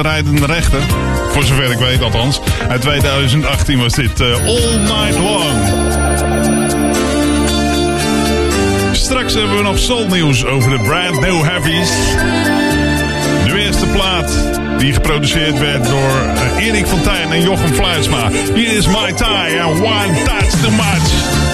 Rijdende rechter. Voor zover ik weet althans. In 2018 was dit eh, All Night Long. Straks hebben we nog soulnieuws over de Brand New Heavies. De eerste plaat die geproduceerd werd door eh, Erik Fontijn en Jochem Fluisma. Hier is My Tie and One Touch Too Much.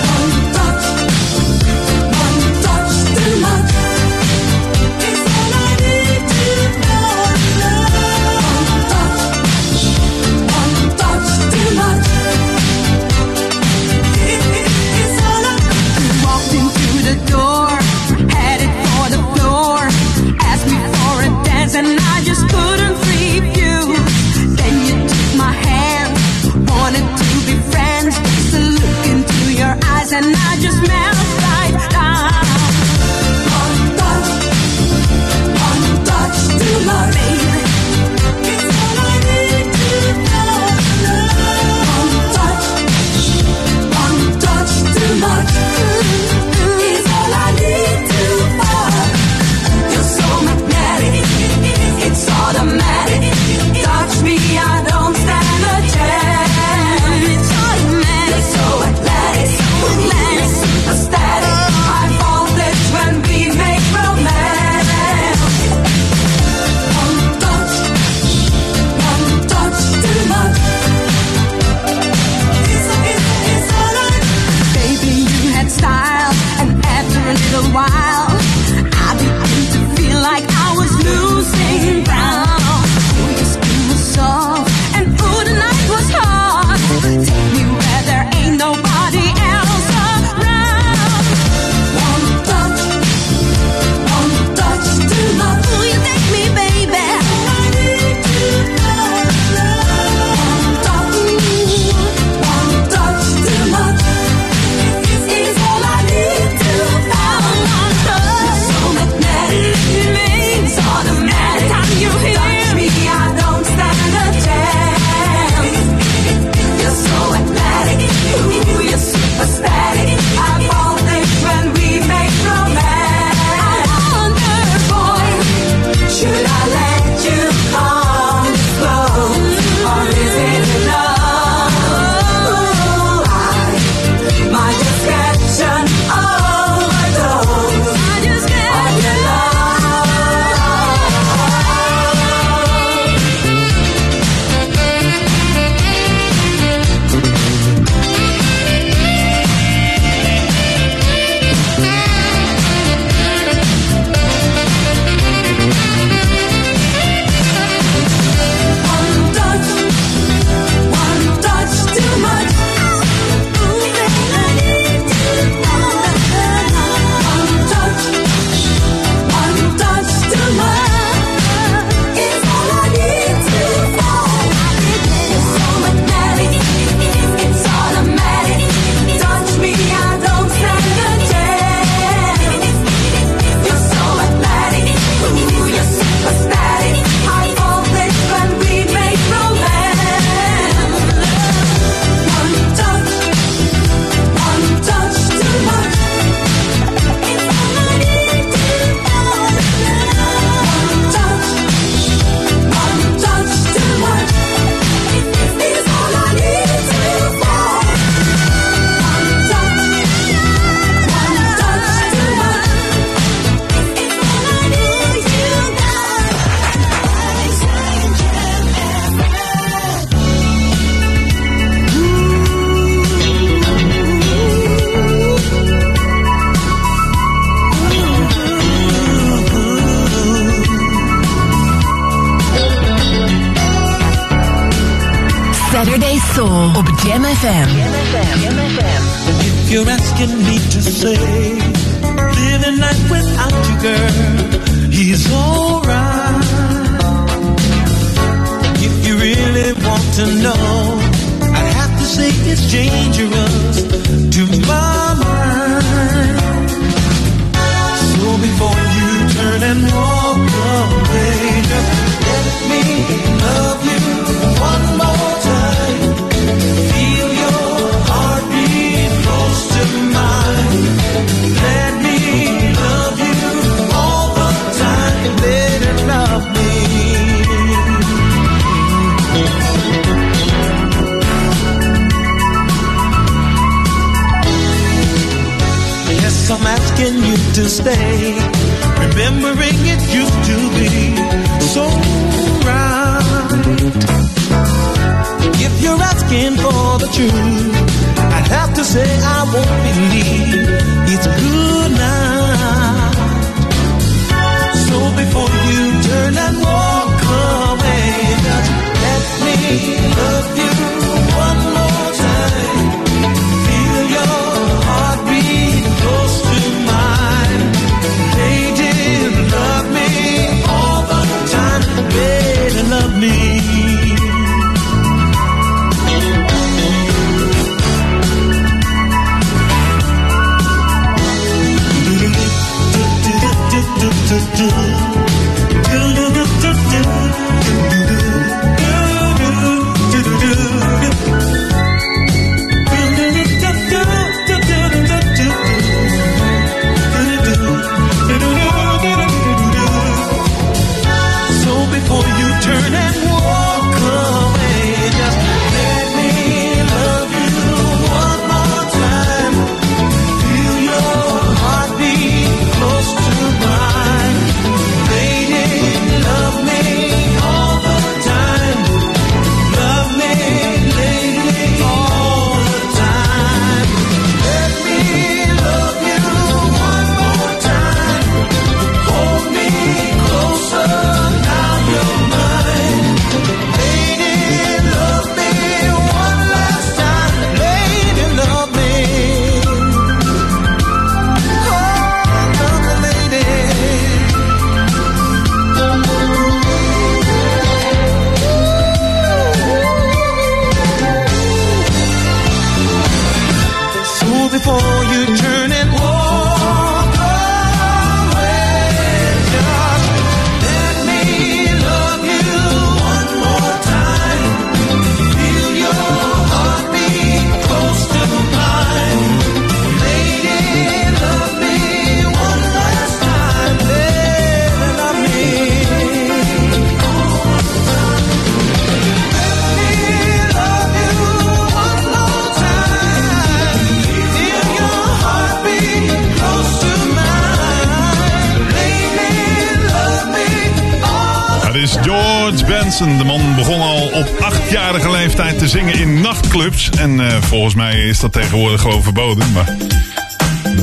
tegenwoordig gewoon verboden. Maar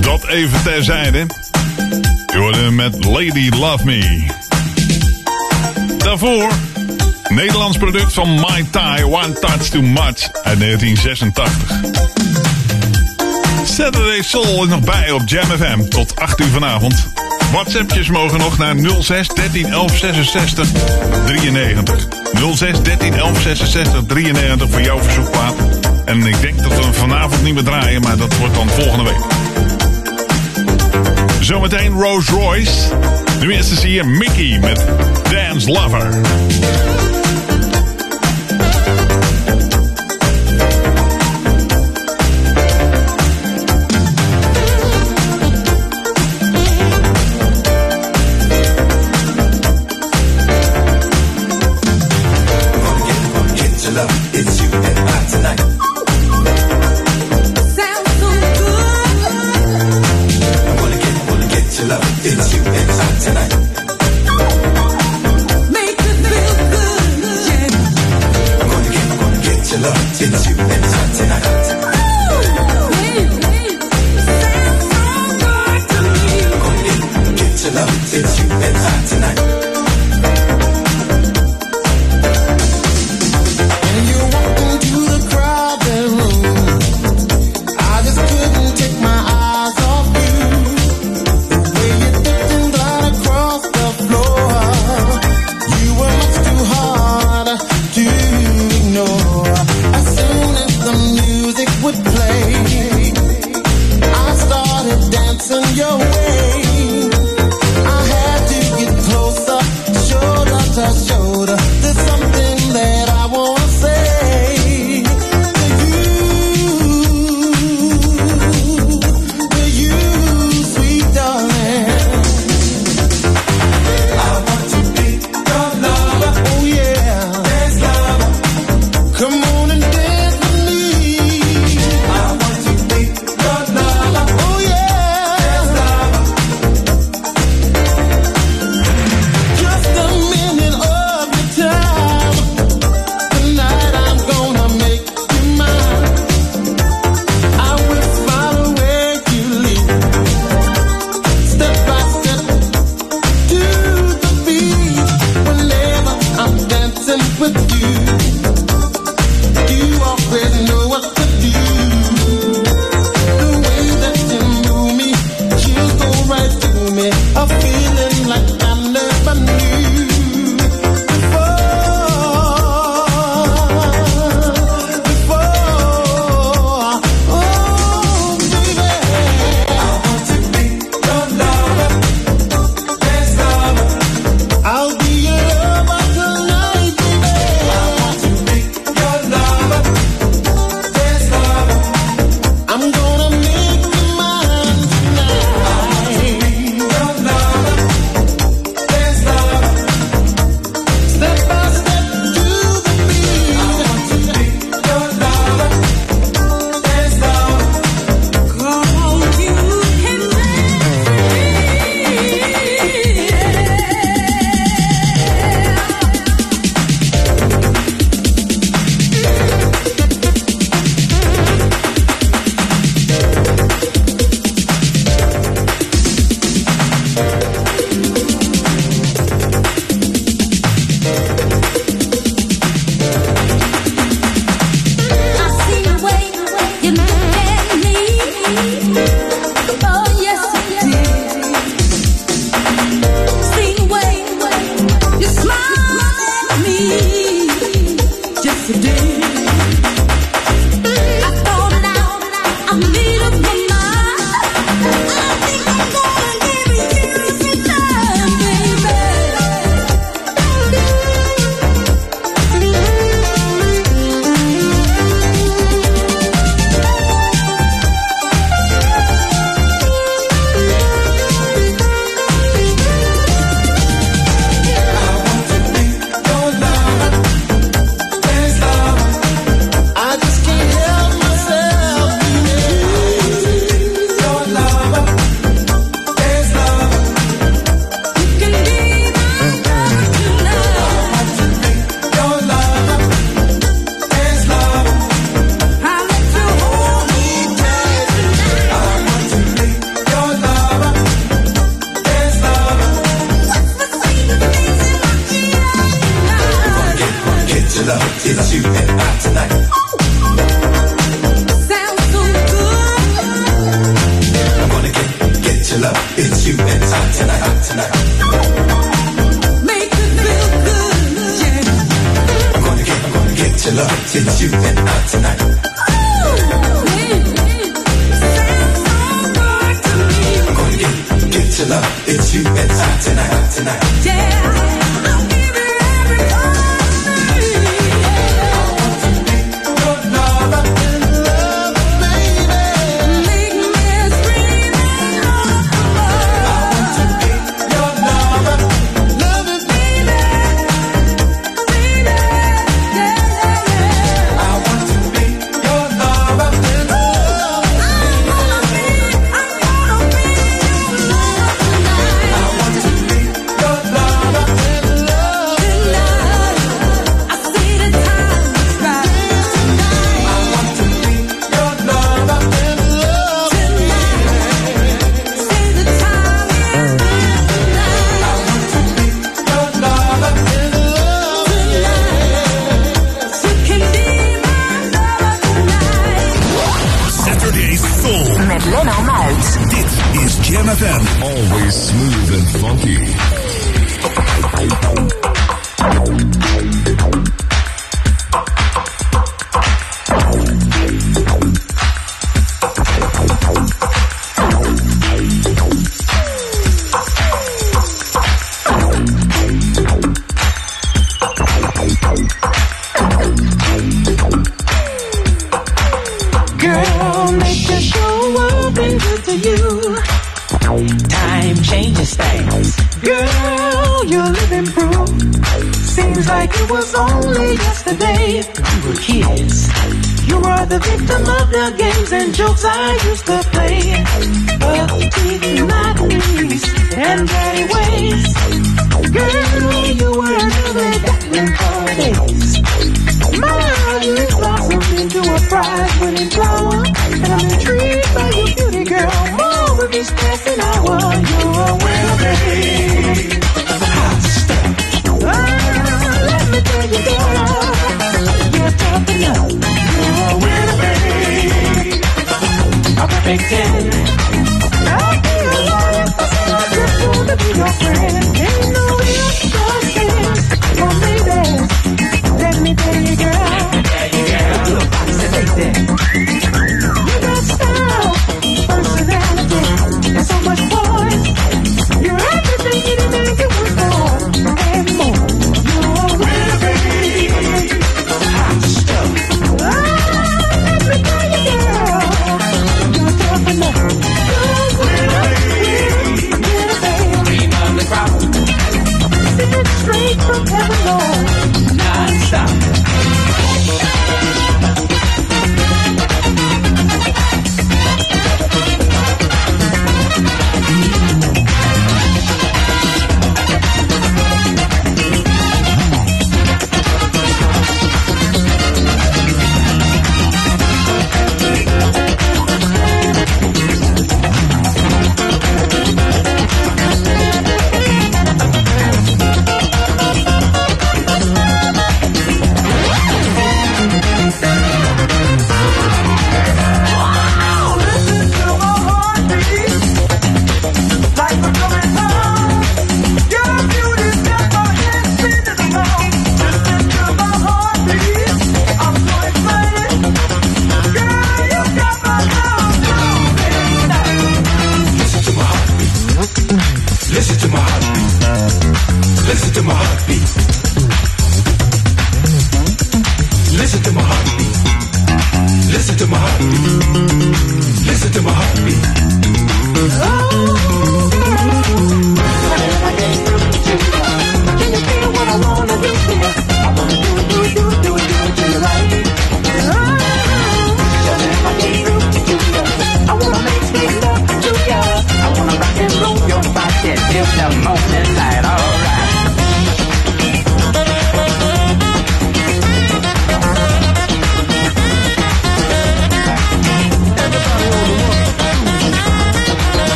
dat even terzijde. Je hoorde met Lady Love Me. Daarvoor Nederlands product van My Thai One Touch Too Much uit 1986. Saturday Soul is nog bij op Jam FM tot 8 uur vanavond. WhatsAppjes mogen nog naar 06 13 11 66 93. 06 13 11 66 93 voor jouw verzoekplaat. En ik denk dat we vanavond niet meer draaien, maar dat wordt dan volgende week. Zometeen Rolls Royce. Nu eerste is hier Mickey met Dance Lover.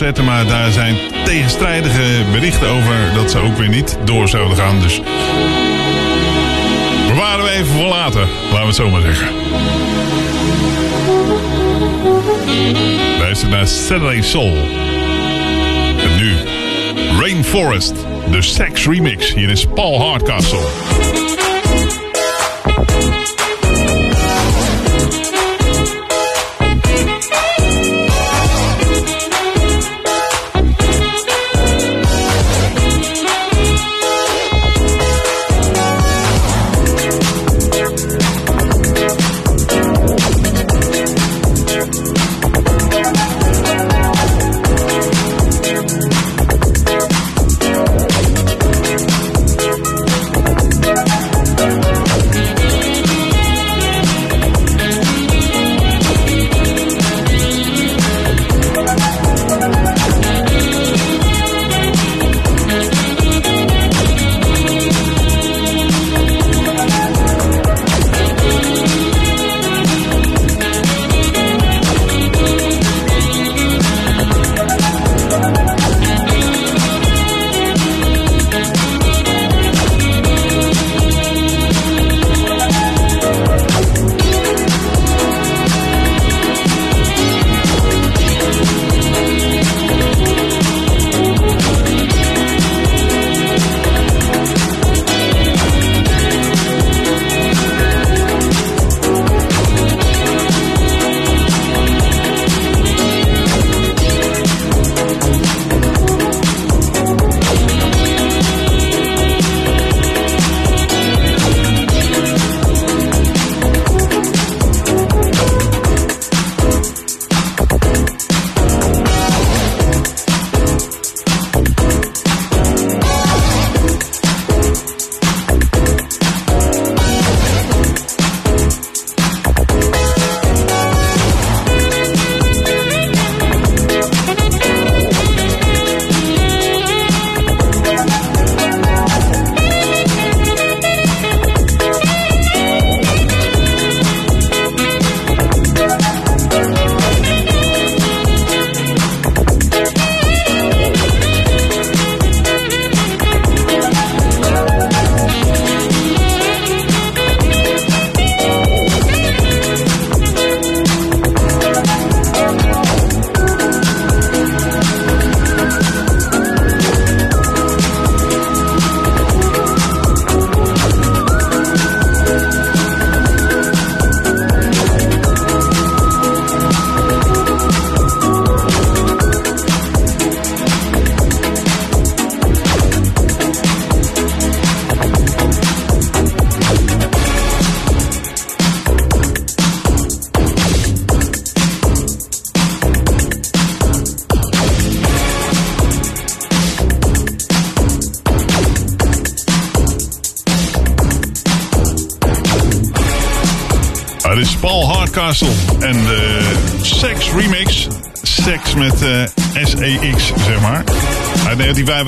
Maar daar zijn tegenstrijdige berichten over dat ze ook weer niet door zouden gaan. Dus bewaren we even voor later. Laten we het zo maar zeggen. Luister naar Saturday Soul. En nu Rainforest, de Sex Remix. Hier is Paul Hardcastle.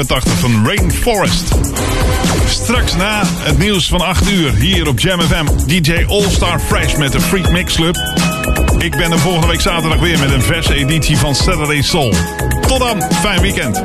1985 van Rainforest. Straks na het nieuws van 8 uur hier op Jam FM. DJ All Star Fresh met de Freak Mix Club. Ik ben er volgende week zaterdag weer met een verse editie van Saturday Soul. Tot dan, fijn weekend.